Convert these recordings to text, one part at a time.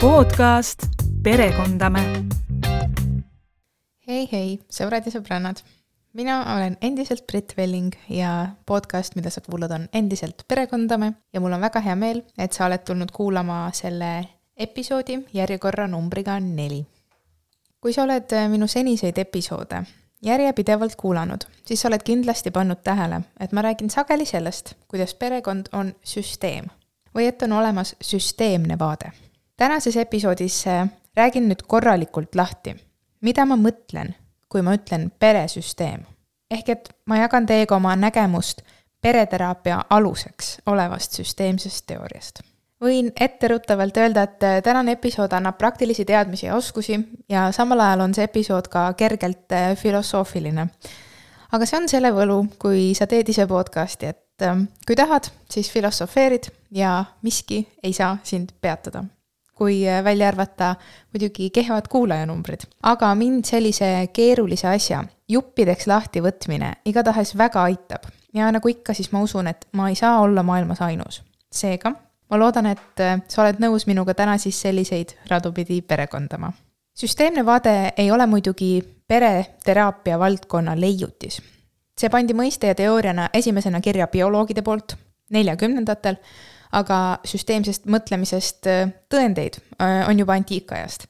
podcast Perekondame. hei, hei, sõbrad ja sõbrannad. mina olen endiselt Brit Velling ja podcast, mida sa kuulad, on endiselt Perekondame ja mul on väga hea meel, et sa oled tulnud kuulama selle episoodi järjekorra numbriga neli. kui sa oled minu seniseid episoode järjepidevalt kuulanud, siis sa oled kindlasti pannud tähele, et ma räägin sageli sellest, kuidas perekond on süsteem või et on olemas süsteemne vaade tänases episoodis äh, räägin nüüd korralikult lahti, mida ma mõtlen, kui ma ütlen peresüsteem. ehk et ma jagan teiega oma nägemust pereteraapia aluseks olevast süsteemsest teooriast. Võin etteruttavalt öelda, et äh, tänane episood annab praktilisi teadmisi ja oskusi ja samal ajal on see episood ka kergelt äh, filosoofiline. aga see on selle võlu, kui sa teed ise podcast'i, et kui tahad, siis filosofeerid ja miski ei saa sind peatada kui äh, välja arvata muidugi kehvad kuulajanumbrid. aga mind sellise keerulise asja juppideks lahtivõtmine igatahes väga aitab. ja nagu ikka, siis ma usun, et ma ei saa olla maailmas ainus. seega ma loodan, et äh, sa oled nõus minuga täna siis selliseid radu pidi perekondama. süsteemne vaade ei ole muidugi pereteraapia valdkonna leiutis. see pandi mõiste ja teooriana esimesena kirja bioloogide poolt neljakümnendatel aga süsteemsest mõtlemisest äh, tõendeid äh, on juba antiikajast.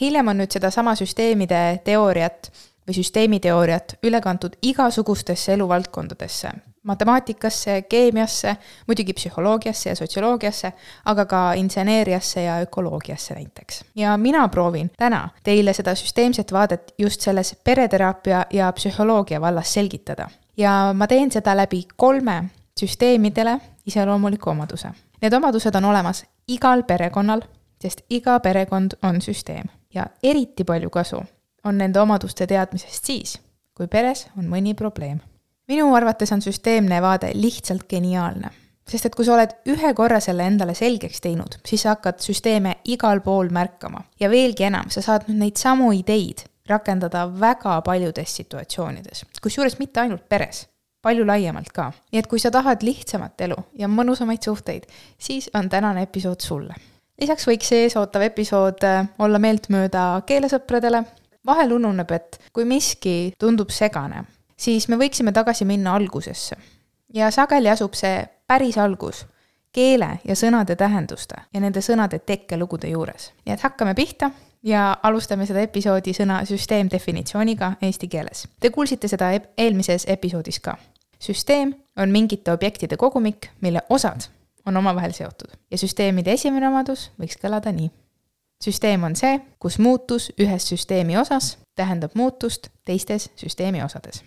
hiljem on nüüd sedasama süsteemide teooriat või süsteemiteooriat üle kantud igasugustesse eluvaldkondadesse, matemaatikasse, keemiasse, muidugi psühholoogiasse ja sotsioloogiasse, aga ka inseneeriasse ja ökoloogiasse näiteks. ja mina proovin täna teile seda süsteemset vaadet just selles pereteraapia ja psühholoogia vallas selgitada. ja ma teen seda läbi kolme süsteemidele iseloomuliku omaduse Need omadused on olemas igal perekonnal, sest iga perekond on süsteem ja eriti palju kasu on nende omaduste teadmisest siis, kui peres on mõni probleem. Minu arvates on süsteemne vaade lihtsalt geniaalne, sest et kui sa oled ühe korra selle endale selgeks teinud, siis sa hakkad süsteeme igal pool märkama ja veelgi enam, sa saad nüüd neid samu ideid rakendada väga paljudes situatsioonides, kusjuures mitte ainult peres palju laiemalt ka. nii et kui sa tahad lihtsamat elu ja mõnusamaid suhteid, siis on tänane episood sulle. lisaks võiks see eesootav episood äh, olla meeltmööda keelesõpradele. vahel ununeb, et kui miski tundub segane, siis me võiksime tagasi minna algusesse. ja sageli asub see päris algus keele ja sõnade tähenduste ja nende sõnade tekkelugude juures. nii et hakkame pihta ja alustame seda episoodi sõna süsteem definitsiooniga eesti keeles. Te kuulsite seda eelmises episoodis ka. süsteem on mingite objektide kogumik, mille osad on omavahel seotud ja süsteemide esimene omadus võiks kõlada nii. süsteem on see, kus muutus ühes süsteemi osas tähendab muutust teistes süsteemi osades.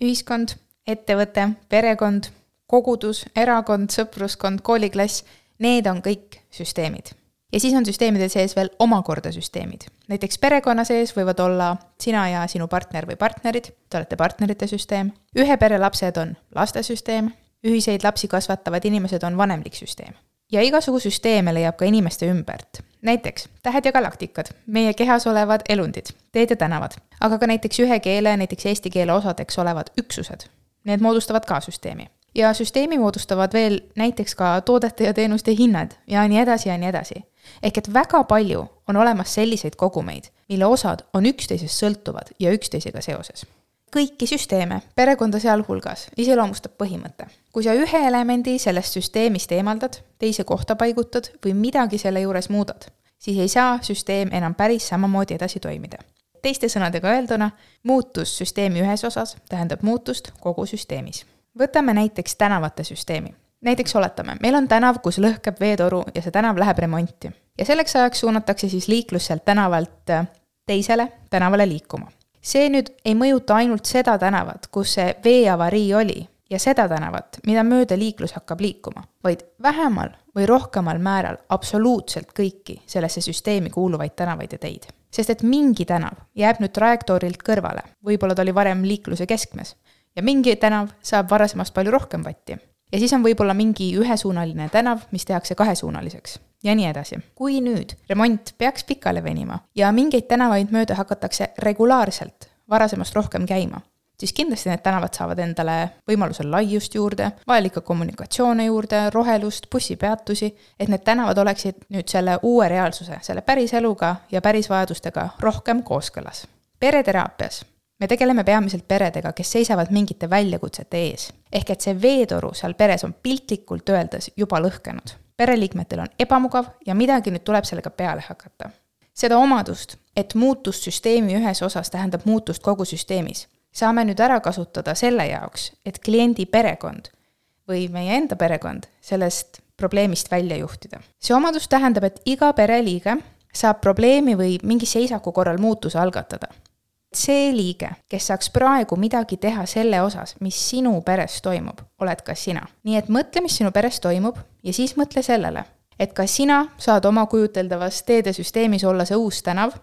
Ühiskond, ettevõte, perekond kogudus, erakond, sõpruskond, kooliklass, need on kõik süsteemid. ja siis on süsteemide sees veel omakorda süsteemid. näiteks perekonna sees võivad olla sina ja sinu partner või partnerid, te olete partnerite süsteem, ühe pere lapsed on lastesüsteem, ühiseid lapsi kasvatavad inimesed on vanemlik süsteem. ja igasugu süsteeme leiab ka inimeste ümbert. Näiteks tähed ja galaktikad, meie kehas olevad elundid, teed ja tänavad, aga ka näiteks ühe keele, näiteks eesti keele osadeks olevad üksused. Need moodustavad ka süsteemi ja süsteemi moodustavad veel näiteks ka toodete ja teenuste hinnad ja nii edasi ja nii edasi. ehk et väga palju on olemas selliseid kogumeid, mille osad on üksteisest sõltuvad ja üksteisega seoses. kõiki süsteeme, perekonda sealhulgas, iseloomustab põhimõte. kui sa ühe elemendi sellest süsteemist eemaldad, teise kohta paigutad või midagi selle juures muudad, siis ei saa süsteem enam päris samamoodi edasi toimida teiste sõnadega öelduna, muutus süsteemi ühes osas tähendab muutust kogu süsteemis võtame näiteks tänavate süsteemi. näiteks oletame, meil on tänav, kus lõhkeb veetoru ja see tänav läheb remonti. ja selleks ajaks suunatakse siis liiklus sealt tänavalt äh, teisele tänavale liikuma. see nüüd ei mõjuta ainult seda tänavat, kus see veeavarii oli ja seda tänavat, mida mööda liiklus hakkab liikuma, vaid vähemal või rohkemal määral absoluutselt kõiki sellesse süsteemi kuuluvaid tänavaid ja teid. sest et mingi tänav jääb nüüd trajektoorilt kõrvale, võib-olla ta oli varem liikluse keskmes ja mingi tänav saab varasemast palju rohkem vatti. ja siis on võib-olla mingi ühesuunaline tänav, mis tehakse kahesuunaliseks. ja nii edasi. kui nüüd remont peaks pikale venima ja mingeid tänavaid mööda hakatakse regulaarselt varasemast rohkem käima, siis kindlasti need tänavad saavad endale võimalusel laiust juurde, vajalikke kommunikatsioone juurde, rohelust, bussipeatusi, et need tänavad oleksid nüüd selle uue reaalsuse, selle päris eluga ja päris vajadustega rohkem kooskõlas. pereteraapias me tegeleme peamiselt peredega, kes seisavad mingite väljakutsete ees. ehk et see veetoru seal peres on piltlikult öeldes juba lõhkenud. pereliikmetel on ebamugav ja midagi nüüd tuleb sellega peale hakata. seda omadust, et muutus süsteemi ühes osas tähendab muutust kogu süsteemis, saame nüüd ära kasutada selle jaoks, et kliendi perekond või meie enda perekond sellest probleemist välja juhtida. see omadus tähendab, et iga pereliige saab probleemi või mingi seisaku korral muutuse algatada see liige, kes saaks praegu midagi teha selle osas, mis sinu peres toimub, oled ka sina. nii et mõtle, mis sinu peres toimub ja siis mõtle sellele, et ka sina saad oma kujuteldavas teedesüsteemis olla see uus tänav,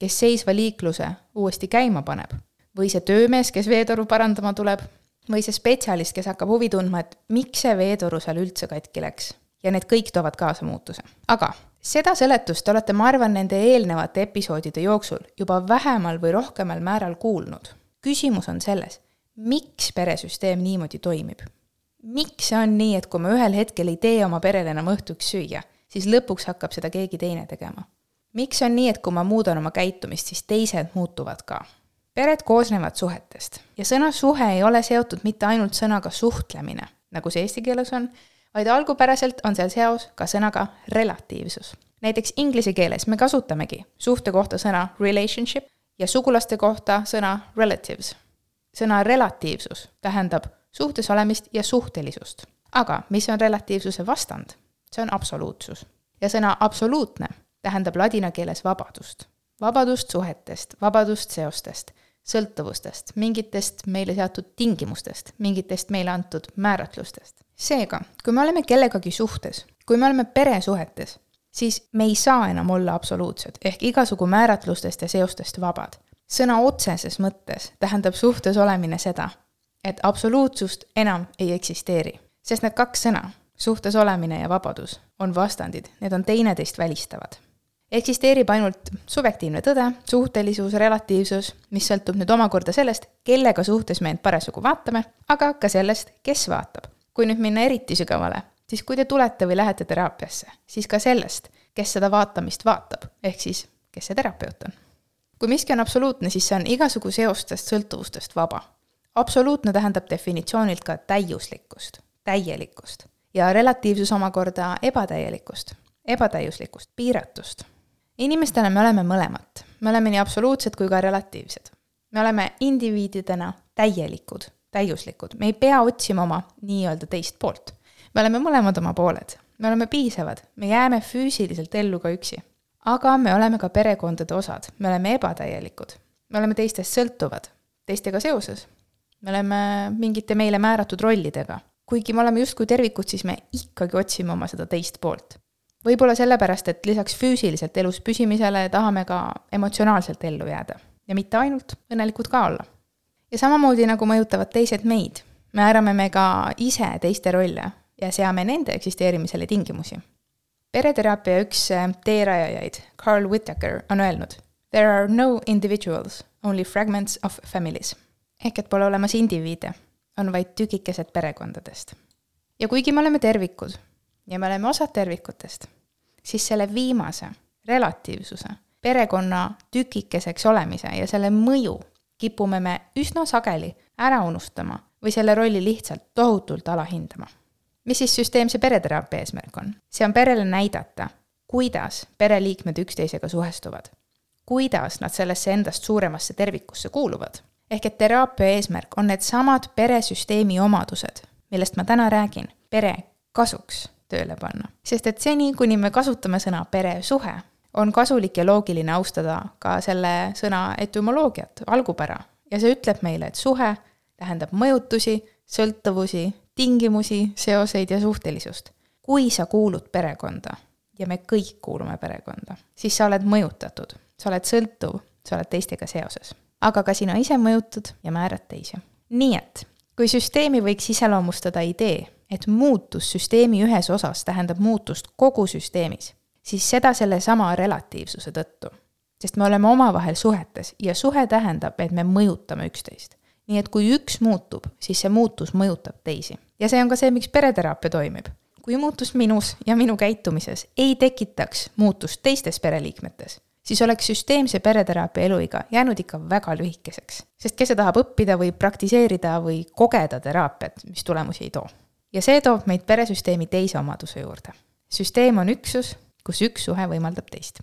kes seisva liikluse uuesti käima paneb. Või see töömees, kes veetoru parandama tuleb, või see spetsialist, kes hakkab huvi tundma, et miks see veetoru seal üldse katki läks. ja need kõik toovad kaasa muutuse. aga seda seletust te olete, ma arvan, nende eelnevate episoodide jooksul juba vähemal või rohkemal määral kuulnud. küsimus on selles, miks peresüsteem niimoodi toimib? miks see on nii, et kui ma ühel hetkel ei tee oma perele enam õhtuks süüa, siis lõpuks hakkab seda keegi teine tegema? miks on nii, et kui ma muudan oma käitumist, siis teised muutuvad ka? Pered koosnevad suhetest ja sõna suhe ei ole seotud mitte ainult sõnaga suhtlemine, nagu see eesti keeles on, vaid algupäraselt on seal seos ka sõnaga relatiivsus. näiteks inglise keeles me kasutamegi suhte kohta sõna relationship ja sugulaste kohta sõna relatives. sõna relatiivsus tähendab suhtes olemist ja suhtelisust. aga mis on relatiivsuse vastand? see on absoluutsus. ja sõna absoluutne tähendab ladina keeles vabadust. vabadust suhetest, vabadust seostest sõltuvustest, mingitest meile seatud tingimustest, mingitest meile antud määratlustest. seega, kui me oleme kellegagi suhtes, kui me oleme peresuhetes, siis me ei saa enam olla absoluutsed, ehk igasugu määratlustest ja seostest vabad. sõna otseses mõttes tähendab suhtes olemine seda, et absoluutsust enam ei eksisteeri. sest need kaks sõna, suhtes olemine ja vabadus, on vastandid, need on teineteist välistavad eksisteerib ainult subjektiivne tõde, suhtelisus, relatiivsus, mis sõltub nüüd omakorda sellest, kellega suhtes me end parasjagu vaatame, aga ka sellest, kes vaatab. kui nüüd minna eriti sügavale, siis kui te tulete või lähete teraapiasse, siis ka sellest, kes seda vaatamist vaatab, ehk siis, kes see terapeut on. kui miski on absoluutne, siis see on igasugu seostest, sõltuvustest vaba. absoluutne tähendab definitsioonilt ka täiuslikkust, täielikkust ja relatiivsus omakorda ebatäielikkust, ebatäiuslikkust, piiratust inimestena me oleme mõlemat, me oleme nii absoluutsed kui ka relatiivsed. me oleme indiviididena täielikud, täiuslikud, me ei pea otsima oma nii-öelda teist poolt. me oleme mõlemad oma pooled, me oleme piisavad, me jääme füüsiliselt ellu ka üksi. aga me oleme ka perekondade osad, me oleme ebatäielikud, me oleme teistest sõltuvad, teistega seoses. me oleme mingite meile määratud rollidega. kuigi me oleme justkui tervikud, siis me ikkagi otsime oma seda teist poolt võib-olla sellepärast, et lisaks füüsiliselt elus püsimisele tahame ka emotsionaalselt ellu jääda ja mitte ainult, õnnelikud ka olla. ja samamoodi, nagu mõjutavad teised meid, määrame me ka ise teiste rolle ja seame nende eksisteerimisele tingimusi. pereteraapia üks äh, teerajajaid, Carl Whittaker, on öelnud There are no individuals, only fragments of families. ehk et pole olemas indiviide, on vaid tükikesed perekondadest. ja kuigi me oleme tervikud ja me oleme osad tervikutest, siis selle viimase, relatiivsuse, perekonna tükikeseks olemise ja selle mõju kipume me üsna sageli ära unustama või selle rolli lihtsalt tohutult alahindama. mis siis süsteemse pereteraapia eesmärk on? see on perele näidata, kuidas pereliikmed üksteisega suhestuvad. kuidas nad sellesse endast suuremasse tervikusse kuuluvad. ehk et teraapia eesmärk on needsamad peresüsteemi omadused, millest ma täna räägin, pere kasuks tööle panna. sest et seni, kuni me kasutame sõna peresuhe, on kasulik ja loogiline austada ka selle sõna etümoloogiat, algupära. ja see ütleb meile, et suhe tähendab mõjutusi, sõltuvusi, tingimusi, seoseid ja suhtelisust. kui sa kuulud perekonda ja me kõik kuulume perekonda, siis sa oled mõjutatud, sa oled sõltuv, sa oled teistega seoses. aga ka sina ise mõjutad ja määrad teisi. nii et kui süsteemi võiks iseloomustada idee, et muutus süsteemi ühes osas tähendab muutust kogu süsteemis, siis seda sellesama relatiivsuse tõttu. sest me oleme omavahel suhetes ja suhe tähendab, et me mõjutame üksteist. nii et kui üks muutub, siis see muutus mõjutab teisi. ja see on ka see, miks pereteraapia toimib. kui muutus minus ja minu käitumises ei tekitaks muutust teistes pereliikmetes, siis oleks süsteemse pereteraapia eluiga jäänud ikka väga lühikeseks. sest kes see tahab õppida või praktiseerida või kogeda teraapiat, mis tulemusi ei too. Ja see toob meid peresüsteemi teise omaduse juurde. süsteem on üksus, kus üks suhe võimaldab teist.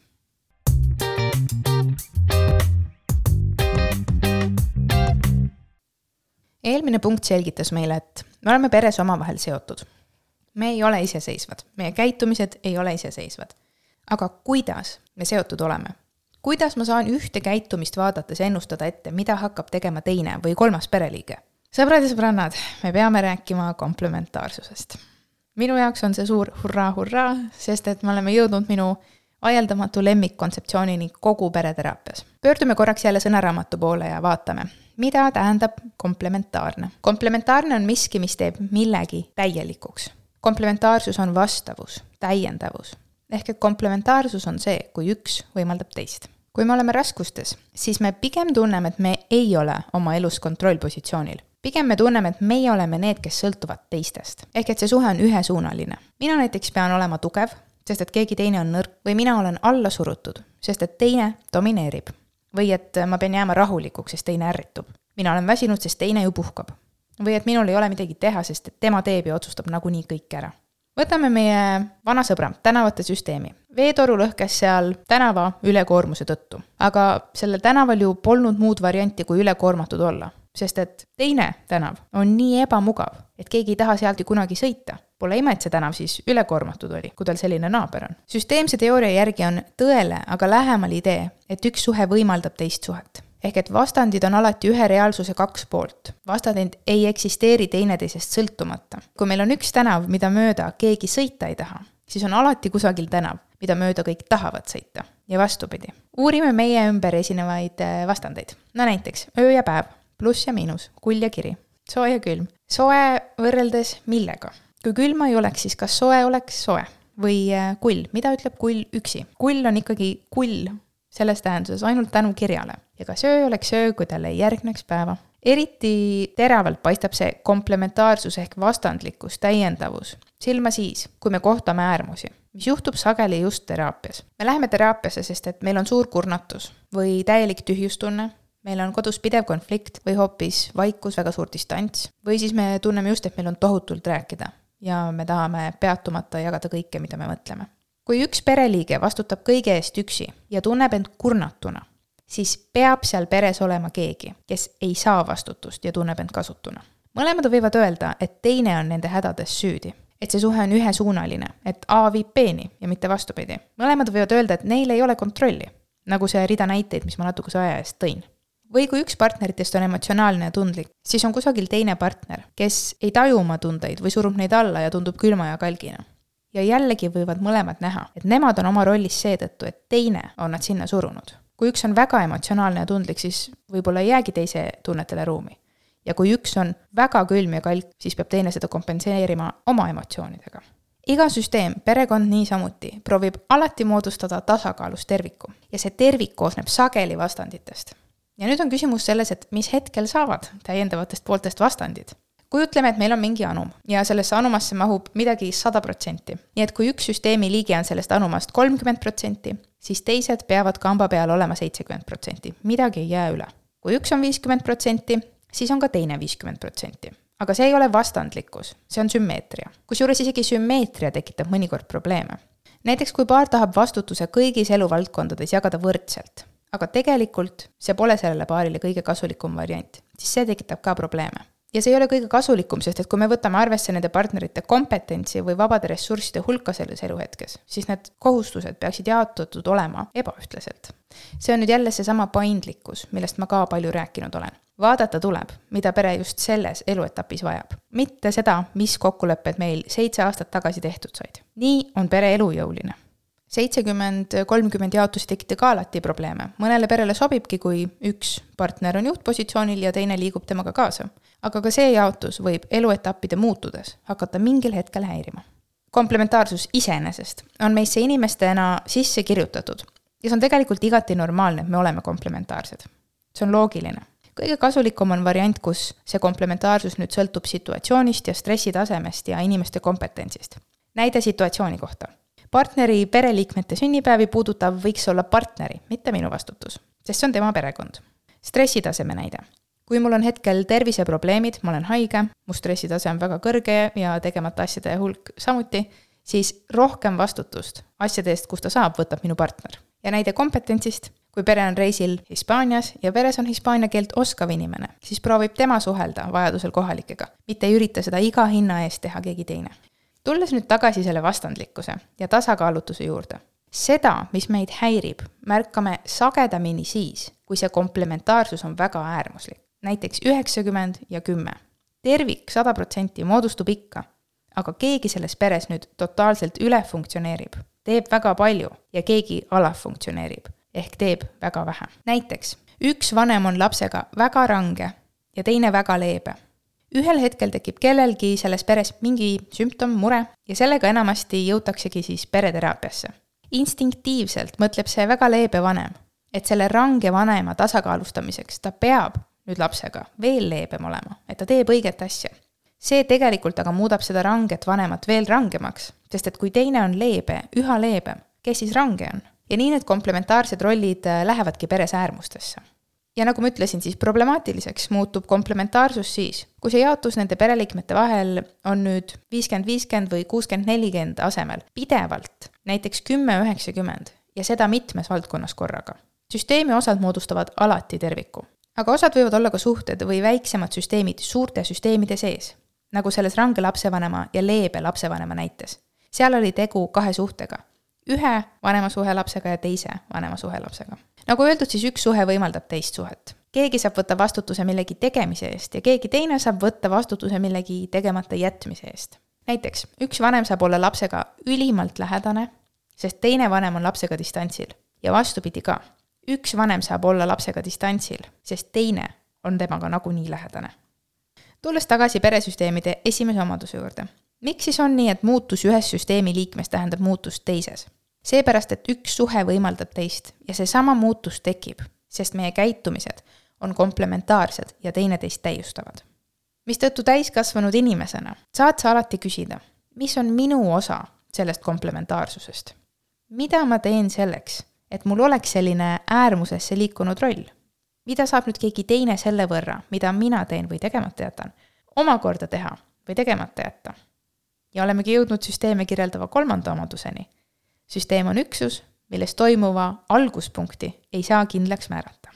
eelmine punkt selgitas meile, et me oleme peres omavahel seotud. me ei ole iseseisvad, meie käitumised ei ole iseseisvad aga kuidas me seotud oleme? kuidas ma saan ühte käitumist vaadates ennustada ette, mida hakkab tegema teine või kolmas pereliige? Sõbrad ja sõbrannad, me peame rääkima komplementaarsusest. minu jaoks on see suur hurraa-hurraa, sest et me oleme jõudnud minu ajeldamatu lemmikkontseptsioonini kogu pereteraapias. pöördume korraks jälle sõnaraamatu poole ja vaatame, mida tähendab komplementaarne. komplementaarne on miski, mis teeb millegi täielikuks. komplementaarsus on vastavus, täiendavus ehk et komplementaarsus on see, kui üks võimaldab teist. kui me oleme raskustes, siis me pigem tunneme, et me ei ole oma elus kontrollpositsioonil. Pigem me tunneme, et meie oleme need, kes sõltuvad teistest. ehk et see suhe on ühesuunaline. mina näiteks pean olema tugev, sest et keegi teine on nõrk või mina olen alla surutud, sest et teine domineerib. või et ma pean jääma rahulikuks, sest teine ärritub. mina olen väsinud, sest teine ju puhkab. või et minul ei ole midagi teha, sest et tema teeb ja otsustab nagunii kõik ära võtame meie vana sõbra, tänavate süsteemi. veetoru lõhkes seal tänava ülekoormuse tõttu, aga sellel tänaval ju polnud muud varianti, kui ülekoormatud olla, sest et teine tänav on nii ebamugav, et keegi ei taha sealt ju kunagi sõita. Pole ime, et see tänav siis ülekoormatud oli, kui tal selline naaber on. süsteemse teooria järgi on tõele aga lähemal idee, et üks suhe võimaldab teist suhet ehk et vastandid on alati ühe reaalsuse kaks poolt. vastandid ei eksisteeri teineteisest sõltumata. kui meil on üks tänav, mida mööda keegi sõita ei taha, siis on alati kusagil tänav, mida mööda kõik tahavad sõita ja vastupidi. uurime meie ümber esinevaid äh, vastandeid. no näiteks öö ja päev, pluss ja miinus, kull ja kiri, soe ja külm. soe võrreldes millega? kui külma ei oleks, siis kas soe oleks soe? või äh, kull, mida ütleb kull üksi? kull on ikkagi kull selles tähenduses ainult tänu kirjale. ja kas öö oleks öö, kui talle ei järgneks päeva. eriti teravalt paistab see komplementaarsus ehk vastandlikkus, täiendavus silma siis, kui me kohtame äärmusi, mis juhtub sageli just teraapias. me läheme teraapiasse, sest et meil on suur kurnatus või täielik tühjustunne, meil on kodus pidev konflikt või hoopis vaikus, väga suur distants, või siis me tunneme just, et meil on tohutult rääkida ja me tahame peatumata jagada kõike, mida me mõtleme kui üks pereliige vastutab kõige eest üksi ja tunneb end kurnatuna, siis peab seal peres olema keegi, kes ei saa vastutust ja tunneb end kasutuna. mõlemad võivad öelda, et teine on nende hädades süüdi, et see suhe on ühesuunaline, et A viib B-ni ja mitte vastupidi. mõlemad võivad öelda, et neil ei ole kontrolli, nagu see rida näiteid, mis ma natukese aja eest tõin või kui üks partneritest on emotsionaalne ja tundlik, siis on kusagil teine partner, kes ei taju oma tundeid või surub neid alla ja tundub külma ja kalgina ja jällegi võivad mõlemad näha, et nemad on oma rollis seetõttu, et teine on nad sinna surunud. kui üks on väga emotsionaalne ja tundlik, siis võib-olla ei jäägi teise tunnetele ruumi. ja kui üks on väga külm ja kalk, siis peab teine seda kompenseerima oma emotsioonidega. iga süsteem, perekond niisamuti, proovib alati moodustada tasakaalus terviku ja see tervik koosneb sageli vastanditest. Ja nüüd on küsimus selles, et mis hetkel saavad täiendavatest pooltest vastandid kujutleme, et meil on mingi anum ja sellesse anumasse mahub midagi sada protsenti. nii et kui üks süsteemi liige on sellest anumast kolmkümmend protsenti, siis teised peavad kamba peal olema seitsekümmend protsenti, midagi ei jää üle. kui üks on viiskümmend protsenti, siis on ka teine viiskümmend protsenti. aga see ei ole vastandlikkus, see on sümmeetria. kusjuures isegi sümmeetria tekitab mõnikord probleeme. näiteks kui paar tahab vastutuse kõigis eluvaldkondades jagada võrdselt, aga tegelikult see pole sellele paarile kõige kasulikum variant, siis see tekitab ka probleeme ja see ei ole kõige kasulikum, sest et kui me võtame arvesse nende partnerite kompetentsi või vabade ressursside hulka selles eluhetkes, siis need kohustused peaksid jaotatud olema ebaühtlaselt. see on nüüd jälle seesama paindlikkus, millest ma ka palju rääkinud olen. vaadata tuleb, mida pere just selles eluetapis vajab, mitte seda, mis kokkulepped meil seitse aastat tagasi tehtud said. nii on pere elujõuline seitsekümmend, kolmkümmend jaotus ei tekita ka alati probleeme, mõnele perele sobibki, kui üks partner on juhtpositsioonil ja teine liigub temaga kaasa. aga ka see jaotus võib eluetappide muutudes hakata mingil hetkel häirima. komplementaarsus iseenesest on meisse inimestena sisse kirjutatud ja see on tegelikult igati normaalne, et me oleme komplementaarsed. see on loogiline. kõige kasulikum on variant, kus see komplementaarsus nüüd sõltub situatsioonist ja stressitasemest ja inimeste kompetentsist. näide situatsiooni kohta. Partneri pereliikmete sünnipäevi puudutav võiks olla partneri, mitte minu vastutus, sest see on tema perekond. stressitaseme näide kui mul on hetkel terviseprobleemid, ma olen haige, mu stressitase on väga kõrge ja tegemata asjade hulk samuti, siis rohkem vastutust asjade eest, kus ta saab, võtab minu partner. ja näide kompetentsist, kui pere on reisil Hispaanias ja peres on hispaania keelt oskav inimene, siis proovib tema suhelda vajadusel kohalikega, mitte ei ürita seda iga hinna eest teha keegi teine. Tulles nüüd tagasi selle vastandlikkuse ja tasakaalutuse juurde, seda, mis meid häirib, märkame sagedamini siis, kui see komplementaarsus on väga äärmuslik näiteks üheksakümmend ja kümme. tervik sada protsenti moodustub ikka, aga keegi selles peres nüüd totaalselt üle funktsioneerib, teeb väga palju ja keegi alafunktsioneerib ehk teeb väga vähe. näiteks üks vanem on lapsega väga range ja teine väga leebe. Ühel hetkel tekib kellelgi selles peres mingi sümptom, mure ja sellega enamasti jõutaksegi siis pereteraapiasse. instinktiivselt mõtleb see väga leebe vanem, et selle range vanema tasakaalustamiseks ta peab nüüd lapsega veel leebem olema, et ta teeb õiget asja. see tegelikult aga muudab seda ranget vanemat veel rangemaks, sest et kui teine on leebe, üha leebem, kes siis range on? ja nii need komplementaarsed rollid äh, lähevadki peres äärmustesse. Ja nagu ma ütlesin, siis problemaatiliseks muutub komplementaarsus siis, kui see jaotus nende pereliikmete vahel on nüüd viiskümmend, viiskümmend või kuuskümmend, nelikümmend asemel pidevalt, näiteks kümme, üheksakümmend ja seda mitmes valdkonnas korraga. süsteemi osad moodustavad alati terviku aga osad võivad olla ka suhted või väiksemad süsteemid suurte süsteemide sees, nagu selles range lapsevanema ja leebe lapsevanema näites. seal oli tegu kahe suhtega, ühe vanema suhe lapsega ja teise vanema suhe lapsega. nagu öeldud, siis üks suhe võimaldab teist suhet. keegi saab võtta vastutuse millegi tegemise eest ja keegi teine saab võtta vastutuse millegi tegemata jätmise eest. näiteks üks vanem saab olla lapsega ülimalt lähedane, sest teine vanem on lapsega distantsil ja vastupidi ka üks vanem saab olla lapsega distantsil, sest teine on temaga nagunii lähedane. tulles tagasi peresüsteemide esimese omaduse juurde. miks siis on nii, et muutus ühes süsteemi liikmes tähendab muutust teises? Seepärast, et üks suhe võimaldab teist ja seesama muutus tekib, sest meie käitumised on komplementaarsed ja teineteist täiustavad. mistõttu täiskasvanud inimesena saad sa alati küsida, mis on minu osa sellest komplementaarsusest? mida ma teen selleks, et mul oleks selline äärmusesse liikunud roll. mida saab nüüd keegi teine selle võrra, mida mina teen või tegemata jätan, omakorda teha või tegemata jätta? ja olemegi jõudnud süsteeme kirjeldava kolmanda omaduseni. Süsteem on üksus, milles toimuva alguspunkti ei saa kindlaks määrata.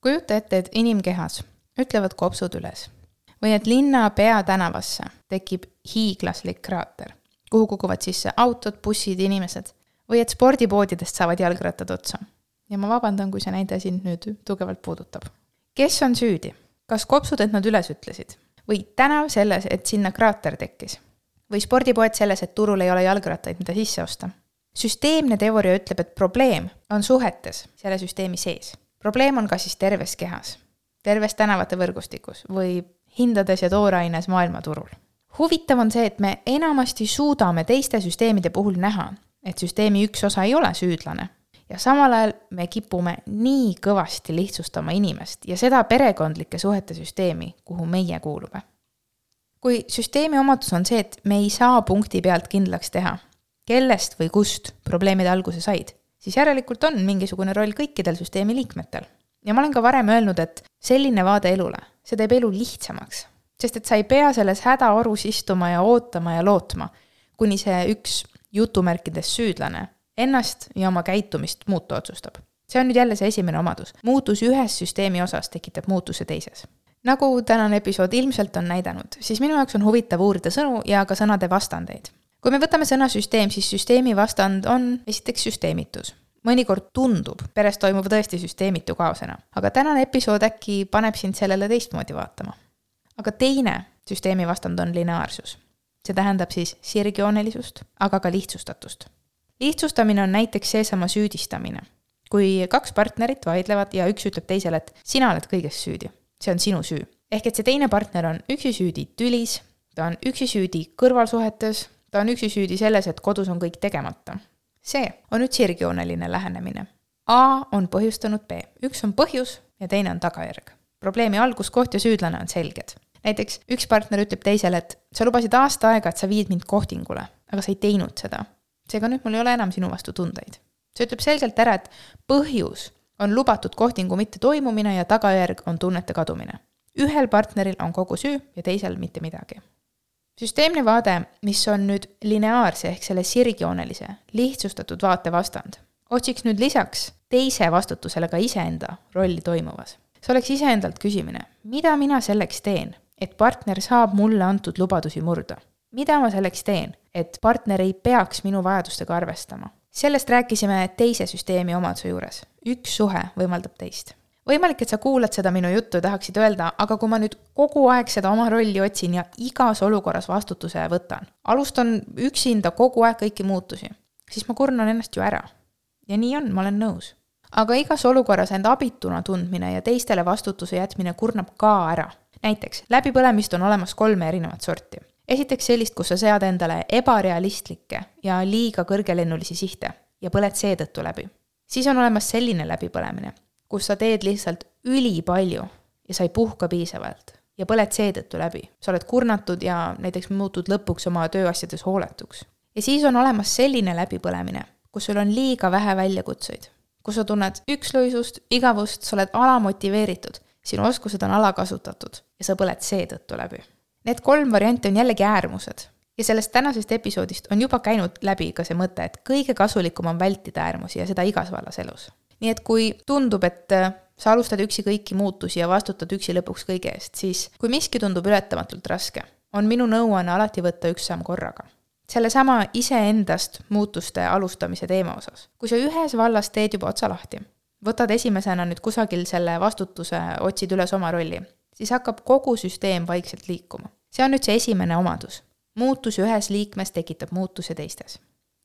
kujuta ette, et inimkehas ütlevad kopsud üles või et linna peatänavasse tekib hiiglaslik kraater, kuhu kukuvad sisse autod, bussid, inimesed. või et spordipoodidest saavad jalgrattad otsa. ja ma vabandan, kui see näide sind nüüd tugevalt puudutab. kes on süüdi? kas kopsud, et nad üles ütlesid? Või tänav selles, et sinna kraater tekkis? või spordipoed selles, et turul ei ole jalgrattaid, mida sisse osta? süsteemne teooria ütleb, et probleem on suhetes selle süsteemi sees. probleem on kas siis terves kehas, terves tänavate võrgustikus või hindades ja tooraines maailmaturul. huvitav on see, et me enamasti suudame teiste süsteemide puhul näha, et süsteemi üks osa ei ole süüdlane. Ja samal ajal me kipume nii kõvasti lihtsustama inimest ja seda perekondlike suhete süsteemi, kuhu meie kuulume. kui süsteemi omadus on see, et me ei saa punkti pealt kindlaks teha, kellest või kust probleemid alguse said, siis järelikult on mingisugune roll kõikidel süsteemi liikmetel. ja ma olen ka varem öelnud, et selline vaade elule see teeb elu lihtsamaks. sest et sa ei pea selles hädaorus istuma ja ootama ja lootma, kuni see üks jutumärkides süüdlane ennast ja oma käitumist muuta otsustab. see on nüüd jälle see esimene omadus. muutus ühes süsteemi osas tekitab muutuse teises. nagu tänane episood ilmselt on näidanud, siis minu jaoks on huvitav uurida sõnu ja ka sõnade vastandeid. kui me võtame sõna süsteem, siis süsteemi vastand on esiteks süsteemitus mõnikord tundub peres toimuv tõesti süsteemitu kaosena, aga tänane episood äkki paneb sind sellele teistmoodi vaatama. aga teine süsteemi vastand on lineaarsus. see tähendab siis sirgjoonelisust, aga ka lihtsustatust. Lihtsustamine on näiteks seesama süüdistamine. kui kaks partnerit vaidlevad ja üks ütleb teisele, et sina oled kõiges süüdi, see on sinu süü. ehk et see teine partner on üksi süüdi tülis, ta on üksi süüdi kõrvalsuhetes, ta on üksi süüdi selles, et kodus on kõik tegemata. see on nüüd sirgjooneline lähenemine. A on põhjustanud B, üks on põhjus ja teine on tagajärg. probleemi alguskoht ja süüdlane on selged. näiteks üks partner ütleb teisele, et sa lubasid aasta aega, et sa viid mind kohtingule, aga sa ei teinud seda. Seega nüüd mul ei ole enam sinu vastu tundeid. see ütleb selgelt ära, et põhjus on lubatud kohtingu mittetoimumine ja tagajärg on tunnete kadumine. ühel partneril on kogu süü ja teisel mitte midagi. süsteemne vaade, mis on nüüd lineaarse ehk selle sirgjoonelise, lihtsustatud vaate vastand, otsiks nüüd lisaks teise vastutusele ka iseenda rolli toimuvas. see oleks iseendalt küsimine, mida mina selleks teen, et partner saab mulle antud lubadusi murda? Mida ma selleks teen, et partner ei peaks minu vajadustega arvestama? sellest rääkisime teise süsteemi omaduse juures. üks suhe võimaldab teist. võimalik, et sa kuulad seda minu juttu ja tahaksid öelda, aga kui ma nüüd kogu aeg seda oma rolli otsin ja igas olukorras vastutuse võtan, alustan üksinda kogu aeg kõiki muutusi, siis ma kurnan ennast ju ära. ja nii on, ma olen nõus. aga igas olukorras end abituna tundmine ja teistele vastutuse jätmine kurnab ka ära. näiteks läbipõlemist on olemas kolme erinevat sorti esiteks sellist, kus sa sead endale ebarealistlikke ja liiga kõrgelennulisi sihte ja põled seetõttu läbi. siis on olemas selline läbipõlemine, kus sa teed lihtsalt ülipalju ja sa ei puhka piisavalt ja põled seetõttu läbi. sa oled kurnatud ja näiteks muutud lõpuks oma tööasjades hooletuks. ja siis on olemas selline läbipõlemine, kus sul on liiga vähe väljakutseid, kus sa tunned ükslõisust, igavust, sa oled alamotiveeritud, sinu oskused on alakasutatud ja sa põled seetõttu läbi Need kolm varianti on jällegi äärmused ja sellest tänasest episoodist on juba käinud läbi ka see mõte, et kõige kasulikum on vältida äärmusi ja seda igas vallas elus. nii et kui tundub, et äh, sa alustad üksi kõiki muutusi ja vastutad üksi lõpuks kõige eest, siis kui miski tundub ületamatult raske, on minu nõuanne alati võtta üks samm korraga. sellesama iseendast muutuste alustamise teema osas. kui sa ühes vallas teed juba otsa lahti, võtad esimesena nüüd kusagil selle vastutuse, otsid üles oma rolli siis hakkab kogu süsteem vaikselt liikuma. See on nüüd see esimene omadus. muutus ühes liikmes tekitab muutuse teistes.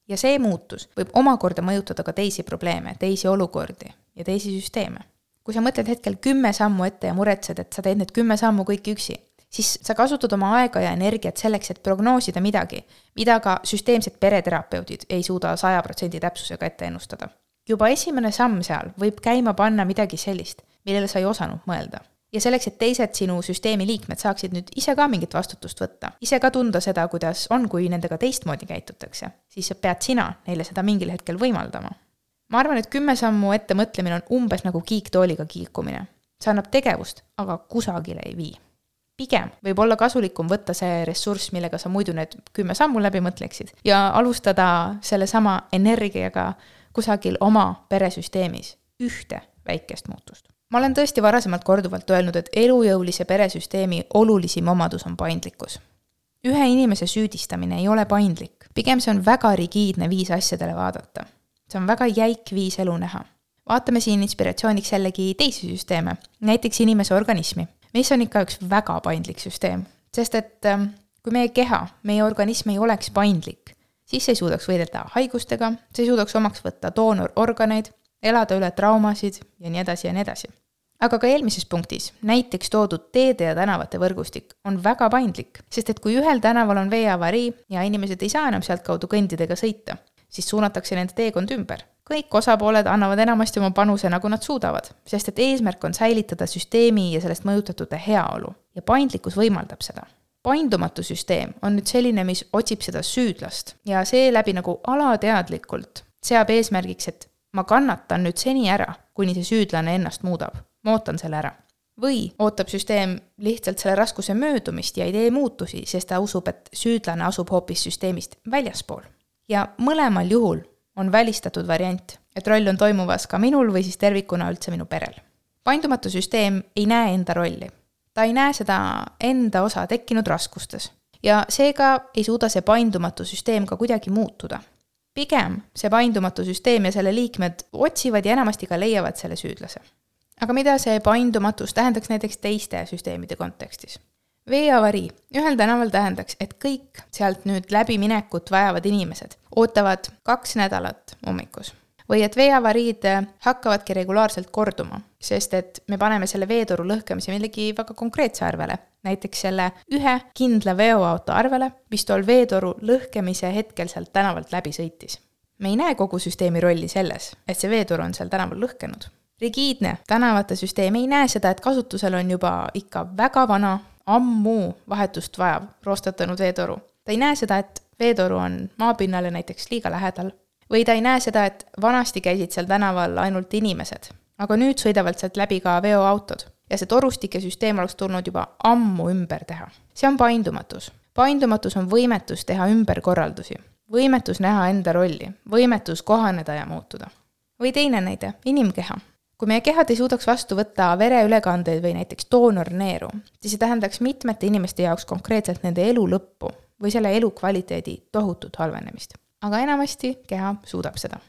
ja see muutus võib omakorda mõjutada ka teisi probleeme, teisi olukordi ja teisi süsteeme. kui sa mõtled hetkel kümme sammu ette ja muretsed, et sa teed need kümme sammu kõik üksi, siis sa kasutad oma aega ja energiat selleks, et prognoosida midagi, mida ka süsteemsed pereterapeudid ei suuda saja protsendi täpsusega ette ennustada. juba esimene samm seal võib käima panna midagi sellist, millele sa ei osanud mõelda ja selleks, et teised sinu süsteemi liikmed saaksid nüüd ise ka mingit vastutust võtta, ise ka tunda seda, kuidas on, kui nendega teistmoodi käitutakse, siis pead sina neile seda mingil hetkel võimaldama. ma arvan, et kümme sammu ette mõtlemine on umbes nagu kiiktooliga kiikumine. see annab tegevust, aga kusagile ei vii. pigem võib olla kasulikum võtta see ressurss, millega sa muidu need kümme sammu läbi mõtleksid ja alustada sellesama energiaga kusagil oma peresüsteemis ühte väikest muutust ma olen tõesti varasemalt korduvalt öelnud, et elujõulise peresüsteemi olulisim omadus on paindlikkus. ühe inimese süüdistamine ei ole paindlik, pigem see on väga rigiidne viis asjadele vaadata. see on väga jäik viis elu näha. vaatame siin inspiratsiooniks jällegi teisi süsteeme, näiteks inimese organismi, mis on ikka üks väga paindlik süsteem, sest et ähm, kui meie keha, meie organism ei oleks paindlik, siis ei suudaks võidelda haigustega, see ei suudaks omaks võtta doonororganeid elada üle traumasid ja nii edasi ja nii edasi. Aga ka eelmises punktis, näiteks toodud teede ja tänavate võrgustik on väga paindlik, sest et kui ühel tänaval on veeavarii ja inimesed ei saa enam sealtkaudu kõndidega sõita, siis suunatakse nende teekond ümber. kõik osapooled annavad enamasti oma panuse, nagu nad suudavad, sest et eesmärk on säilitada süsteemi ja sellest mõjutatute heaolu ja paindlikkus võimaldab seda paindumatu süsteem on nüüd selline, mis otsib seda süüdlast ja seeläbi nagu alateadlikult seab eesmärgiks, et ma kannatan nüüd seni ära, kuni see süüdlane ennast muudab. Ma ootan selle ära. või ootab süsteem lihtsalt selle raskuse möödumist ja ei tee muutusi, sest ta usub, et süüdlane asub hoopis süsteemist väljaspool. ja mõlemal juhul on välistatud variant, et roll on toimuvas ka minul või siis tervikuna üldse minu perel. paindumatu süsteem ei näe enda rolli. ta ei näe seda enda osa tekkinud raskustes ja seega ei suuda see paindumatu süsteem ka kuidagi muutuda pigem see paindumatu süsteem ja selle liikmed otsivad ja enamasti ka leiavad selle süüdlase. Aga mida see paindumatus tähendaks näiteks teiste süsteemide kontekstis? veeavarii ühel tänaval tähendaks, et kõik sealt nüüd läbiminekut vajavad inimesed ootavad kaks nädalat ummikus. või et veeavariid hakkavadki regulaarselt korduma, sest et me paneme selle veetoru lõhkemise millegi väga konkreetse arvele, näiteks selle ühe kindla veoauto arvele, mis tol veetoru lõhkemise hetkel sealt tänavalt läbi sõitis. me ei näe kogu süsteemi rolli selles, et see veetoru on seal tänaval lõhkenud. Rigiidne tänavate süsteem ei näe seda, et kasutusel on juba ikka väga vana, ammu vahetust vajav roostatanud veetoru. ta ei näe seda, et veetoru on maapinnale näiteks liiga lähedal või ta ei näe seda, et vanasti käisid seal tänaval ainult inimesed, aga nüüd sõidavad sealt läbi ka veoautod ja see torustike süsteem oleks tulnud juba ammu ümber teha. see on paindumatus. paindumatus on võimetus teha ümberkorraldusi, võimetus näha enda rolli, võimetus kohaneda ja muutuda. või teine näide, inimkeha. Kui meie kehad ei suudaks vastu võtta vereülekandeid või näiteks doonorneeru, siis see tähendaks mitmete inimeste jaoks konkreetselt nende elu lõppu või selle elukvaliteedi tohutut halvenemist aga enamasti keha suudab seda.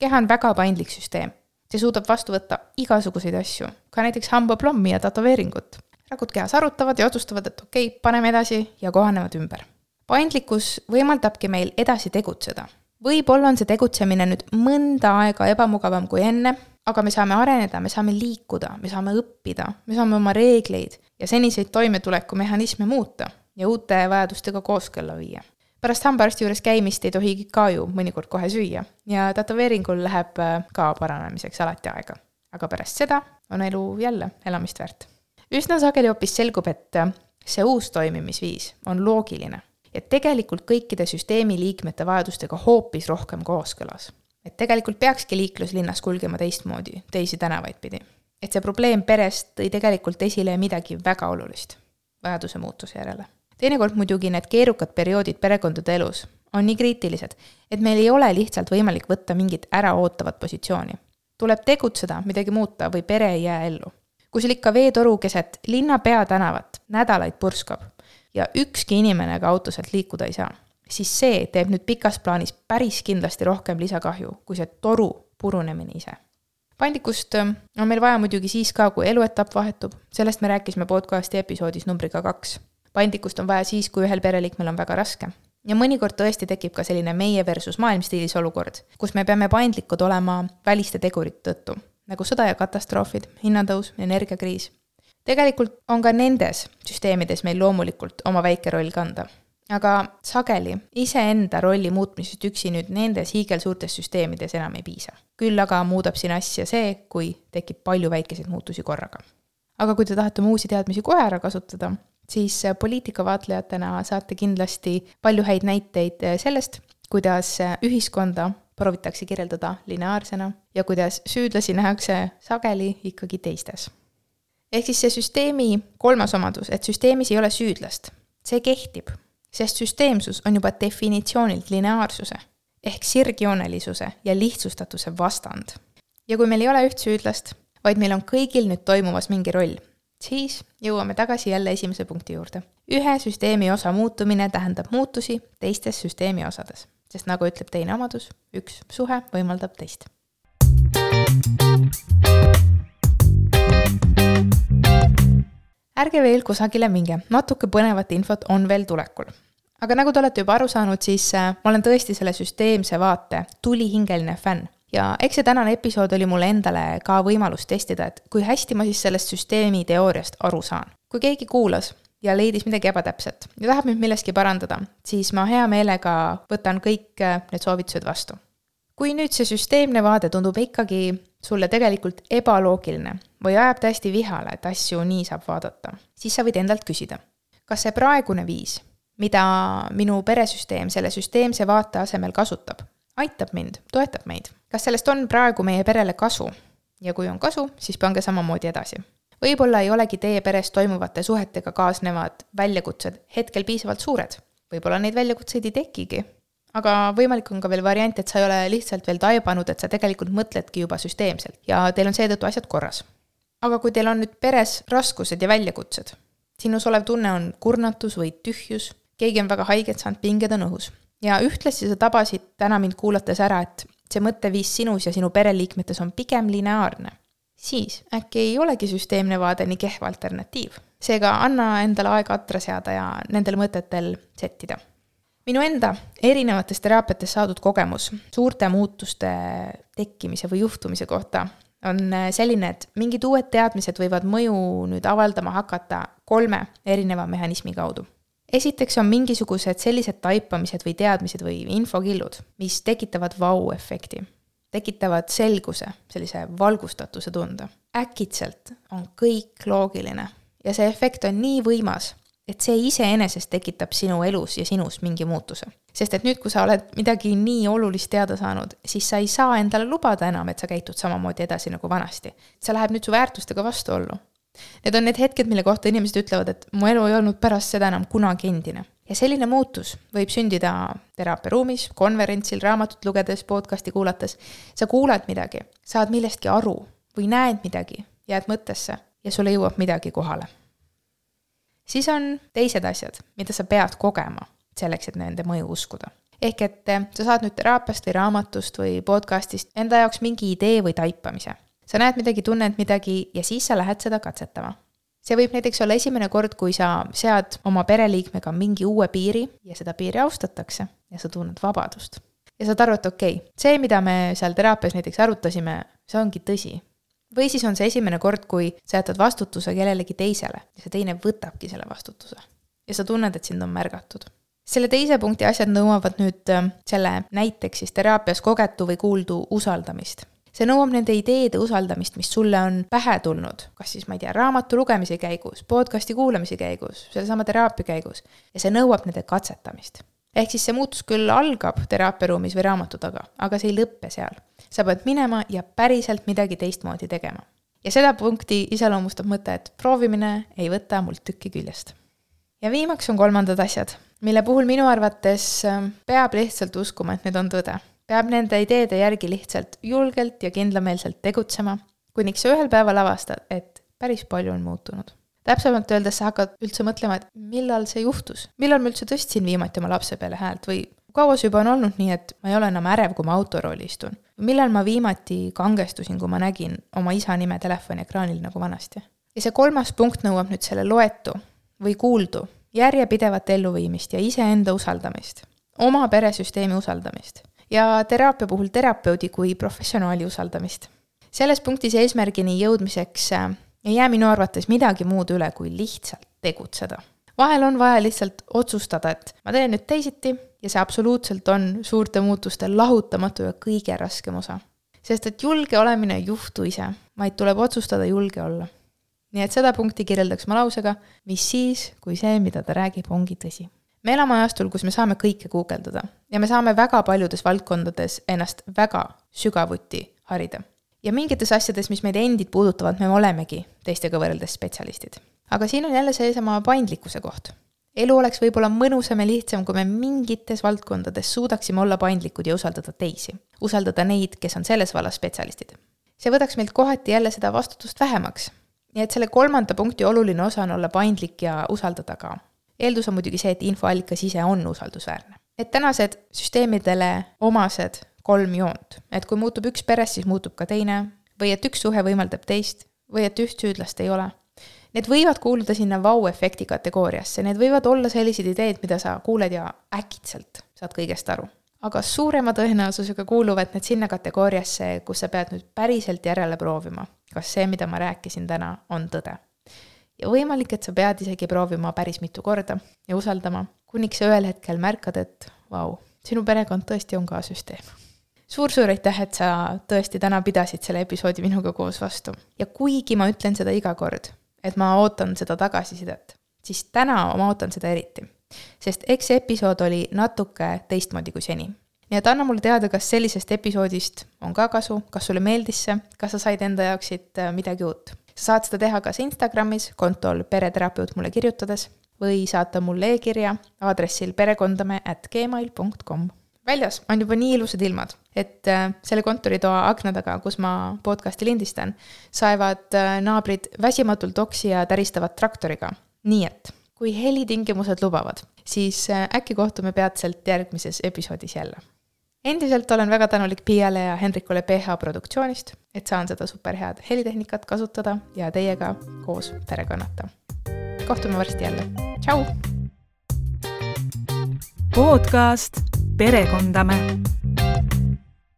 keha on väga paindlik süsteem. see suudab vastu võtta igasuguseid asju, ka näiteks hambaplommi ja tätoveeringut. rakud kehas arutavad ja otsustavad, et okei okay,, paneme edasi ja kohanevad ümber. paindlikkus võimaldabki meil edasi tegutseda. võib-olla on see tegutsemine nüüd mõnda aega ebamugavam kui enne, aga me saame areneda, me saame liikuda, me saame õppida, me saame oma reegleid ja seniseid toimetulekumehhanisme muuta ja uute vajadustega kooskõlla viia pärast hambaarsti juures käimist ei tohi ka ju mõnikord kohe süüa ja tätoveeringul läheb äh, ka paranemiseks alati aega. aga pärast seda on elu jälle elamist väärt. üsna sageli hoopis selgub, et äh, see uus toimimisviis on loogiline ja tegelikult kõikide süsteemi liikmete vajadustega hoopis rohkem kooskõlas. Et tegelikult peakski liiklus linnas kulgema teistmoodi, teisi tänavaid pidi. et see probleem peres tõi tegelikult esile midagi väga olulist, vajaduse muutuse järele teinekord muidugi need keerukad perioodid perekondade elus on nii kriitilised, et meil ei ole lihtsalt võimalik võtta mingit äraootavat positsiooni. tuleb tegutseda, midagi muuta või pere ei jää ellu. kui sul ikka veetoru keset linna peatänavat nädalaid purskab ja ükski inimene ka auto sealt liikuda ei saa, siis see teeb nüüd pikas plaanis päris kindlasti rohkem lisakahju kui see toru purunemine ise paindlikkust äh, on meil vaja muidugi siis ka, kui eluetapp vahetub, sellest me rääkisime podcasti episoodis numbriga kaks paindlikkust on vaja siis, kui ühel pereliikmel on väga raske. ja mõnikord tõesti tekib ka selline meie versus maailm stiilis olukord, kus me peame paindlikud olema väliste tegurite tõttu, nagu sõda ja katastroofid, hinnatõus, energiakriis. tegelikult on ka nendes süsteemides meil loomulikult oma väike roll kanda aga sageli iseenda rolli muutmisest üksi nüüd nendes hiigelsuurtes süsteemides enam ei piisa. küll aga muudab siin asja see, kui tekib palju väikeseid muutusi korraga. aga kui te tahate oma uusi teadmisi kohe ära kasutada, siis poliitikavaatlejatena saate kindlasti palju häid näiteid sellest, kuidas ühiskonda proovitakse kirjeldada lineaarsena ja kuidas süüdlasi nähakse sageli ikkagi teistes. ehk siis see süsteemi kolmas omadus, et süsteemis ei ole süüdlast, see kehtib, sest süsteemsus on juba definitsioonilt lineaarsuse ehk sirgjoonelisuse ja lihtsustatuse vastand. ja kui meil ei ole üht süüdlast, vaid meil on kõigil nüüd toimumas mingi roll siis jõuame tagasi jälle esimese punkti juurde. ühe süsteemi osa muutumine tähendab muutusi teistes süsteemi osades, sest nagu ütleb teine omadus, üks suhe võimaldab teist. Ärge veel kusagile minge, natuke põnevat infot on veel tulekul aga nagu te olete juba aru saanud, siis äh, ma olen tõesti selle süsteemse vaate tulihingeline fänn ja eks see tänane episood oli mulle endale ka võimalus testida, et kui hästi ma siis sellest süsteemi teooriast aru saan. kui keegi kuulas ja leidis midagi ebatäpset ja tahab mind milleski parandada, siis ma hea meelega võtan kõik äh, need soovitused vastu. kui nüüd see süsteemne vaade tundub ikkagi sulle tegelikult ebaloogiline või ajab täiesti vihale, et asju nii saab vaadata, siis sa võid endalt küsida, kas see praegune viis, mida minu peresüsteem selle süsteemse vaate asemel kasutab, aitab mind, toetab meid kas sellest on praegu meie perele kasu? ja kui on kasu, siis pange samamoodi edasi. võib-olla ei olegi teie peres toimuvate suhetega kaasnevad väljakutsed hetkel piisavalt suured, võib-olla neid väljakutseid ei tekigi. aga võimalik on ka veel variant, et sa ei ole lihtsalt veel taibanud, et sa tegelikult mõtledki juba süsteemselt ja teil on seetõttu asjad korras. Aga kui teil on nüüd peres raskused ja väljakutsed, sinus olev tunne on kurnatus või tühjus, keegi on väga haiget saanud, pinged on õhus ja ühtlasi sa tabasid täna mind kuulates ära, et see mõtteviis sinus ja sinu pereliikmetes on pigem lineaarne, siis äkki ei olegi süsteemne vaade nii kehv alternatiiv. seega anna endale aega atra seada ja nendel mõtetel settida. minu enda erinevates teraapiates saadud kogemus suurte muutuste tekkimise või juhtumise kohta on selline, et mingid uued teadmised võivad mõju nüüd avaldama hakata kolme erineva mehhanismi kaudu. esiteks on mingisugused sellised taipamised või teadmised või infokillud, mis tekitavad vau-efekti tekitavad selguse, sellise valgustatuse tunde. äkitselt on kõik loogiline ja see efekt on nii võimas, et see iseenesest tekitab sinu elus ja sinus mingi muutuse. sest et nüüd, kui sa oled midagi nii olulist teada saanud, siis sa ei saa endale lubada enam, et sa käitud samamoodi edasi nagu vanasti. see läheb nüüd su väärtustega vastuollu. Need on need hetked, mille kohta inimesed ütlevad, et mu elu ei olnud pärast seda enam kunagi endine ja selline muutus võib sündida teraapiaruumis, konverentsil, raamatut lugedes, podcast'i kuulates. sa kuulad midagi, saad millestki aru või näed midagi, jääd mõttesse ja sulle jõuab midagi kohale. Siis on teised asjad, mida sa pead kogema selleks, et nende mõju uskuda. ehk et eh, sa saad nüüd teraapiast või raamatust või podcast'ist enda jaoks mingi idee või taipamise. sa näed midagi, tunned midagi ja siis sa lähed seda katsetama see võib näiteks olla esimene kord, kui sa sead oma pereliikmega mingi uue piiri ja seda piiri austatakse ja sa tunned vabadust. ja saad aru, et okei okay,, see, mida me seal teraapias näiteks arutasime, see ongi tõsi. Või siis on see esimene kord, kui sa jätad vastutuse kellelegi teisele ja see teine võtabki selle vastutuse. ja sa tunned, et sind on märgatud selle teise punkti asjad nõuavad nüüd äh, selle näiteks siis teraapias kogetu või kuuldu usaldamist see nõuab nende ideede usaldamist, mis sulle on pähe tulnud, kas siis ma ei tea, raamatu lugemise käigus, podcast'i kuulamise käigus, sellesama teraapia käigus ja see nõuab nende katsetamist. Ehk siis see muutus küll algab teraapiaruumis või raamatu taga, aga see ei lõppe seal. sa pead minema ja päriselt midagi teistmoodi tegema. ja seda punkti iseloomustab mõte, et proovimine ei võta mult tükki küljest. ja viimaks on kolmandad asjad, mille puhul minu arvates äh, peab lihtsalt uskuma, et need on tõde peab nende ideede järgi lihtsalt julgelt ja kindlameelselt tegutsema, kuniks sa ühel päeval avastad, et päris palju on muutunud. Täpsemalt öeldes sa hakkad üldse mõtlema, et millal see juhtus, millal ma üldse tõstsin viimati oma lapse peale häält või kaua see juba on olnud nii, et ma ei ole enam ärev, kui ma autorooli istun? millal ma viimati kangestusin, kui ma nägin oma isa nime telefoniekraanil nagu vanasti? ja see kolmas punkt nõuab nüüd selle loetu või kuuldu järjepidevat elluviimist ja iseenda usaldamist, oma peresüsteemi usaldamist ja teraapia puhul terapeudi kui professionaali usaldamist. selles punktis eesmärgini jõudmiseks äh, ei jää minu arvates midagi muud üle, kui lihtsalt tegutseda. vahel on vaja lihtsalt otsustada, et ma teen nüüd teisiti ja see absoluutselt on suurte muutuste lahutamatu ja kõige raskem osa. sest et julge olemine ei juhtu ise, vaid tuleb otsustada julge olla. nii et seda punkti kirjeldaks ma lausega, mis siis, kui see, mida ta räägib, ongi tõsi me elame ajastul, kus me saame kõike guugeldada ja me saame väga paljudes valdkondades ennast väga sügavuti harida. Ja mingites asjades, mis meid endid puudutavad, me olemegi teistega võrreldes spetsialistid. aga siin on jälle seesama paindlikkuse koht. elu oleks võib-olla mõnusam ja lihtsam, kui me mingites valdkondades suudaksime olla paindlikud ja usaldada teisi. usaldada neid, kes on selles vallas spetsialistid. see võtaks meilt kohati jälle seda vastutust vähemaks. nii et selle kolmanda punkti oluline osa on olla paindlik ja usaldada ka eeldus on muidugi see, et infoallikas ise on usaldusväärne. et tänased süsteemidele omased kolm joont, et kui muutub üks peres, siis muutub ka teine, või et üks suhe võimaldab teist, või et üht süüdlast ei ole. Need võivad kuuluda sinna vau-efekti kategooriasse, need võivad olla sellised ideed, mida sa kuuled ja äkitselt saad kõigest aru. aga suurema tõenäosusega kuuluvad need sinna kategooriasse, kus sa pead nüüd päriselt järele proovima, kas see, mida ma rääkisin täna, on tõde. Ja võimalik, et sa pead isegi proovima päris mitu korda ja usaldama, kuniks sa ühel hetkel märkad, et vau, sinu perekond tõesti on ka süsteem suur-suur aitäh, et sa tõesti täna pidasid selle episoodi minuga koos vastu. ja kuigi ma ütlen seda iga kord, et ma ootan seda tagasisidet, siis täna ma ootan seda eriti. sest eks see episood oli natuke teistmoodi kui seni. nii et anna mulle teada, kas sellisest episoodist on ka kasu, kas sulle meeldis see, kas sa said enda jaoks siit äh, midagi uut sa saad seda teha kas Instagramis kontol pereterapeut mulle kirjutades või saata mulle e-kirja aadressil perekondame at gmail .com. väljas on juba nii ilusad ilmad, et äh, selle kontoritoa akna taga, kus ma podcast'i lindistan, saevad äh, naabrid väsimatult oksi ja täristavad traktoriga. nii et kui helitingimused lubavad, siis äh, äkki kohtume peatselt järgmises episoodis jälle endiselt olen väga tänulik Piiale ja Hendrikule PH Produktsioonist, et saan seda superhead helitehnikat kasutada ja teiega koos perekonnata. kohtume varsti jälle, tšau! podcast Perekondame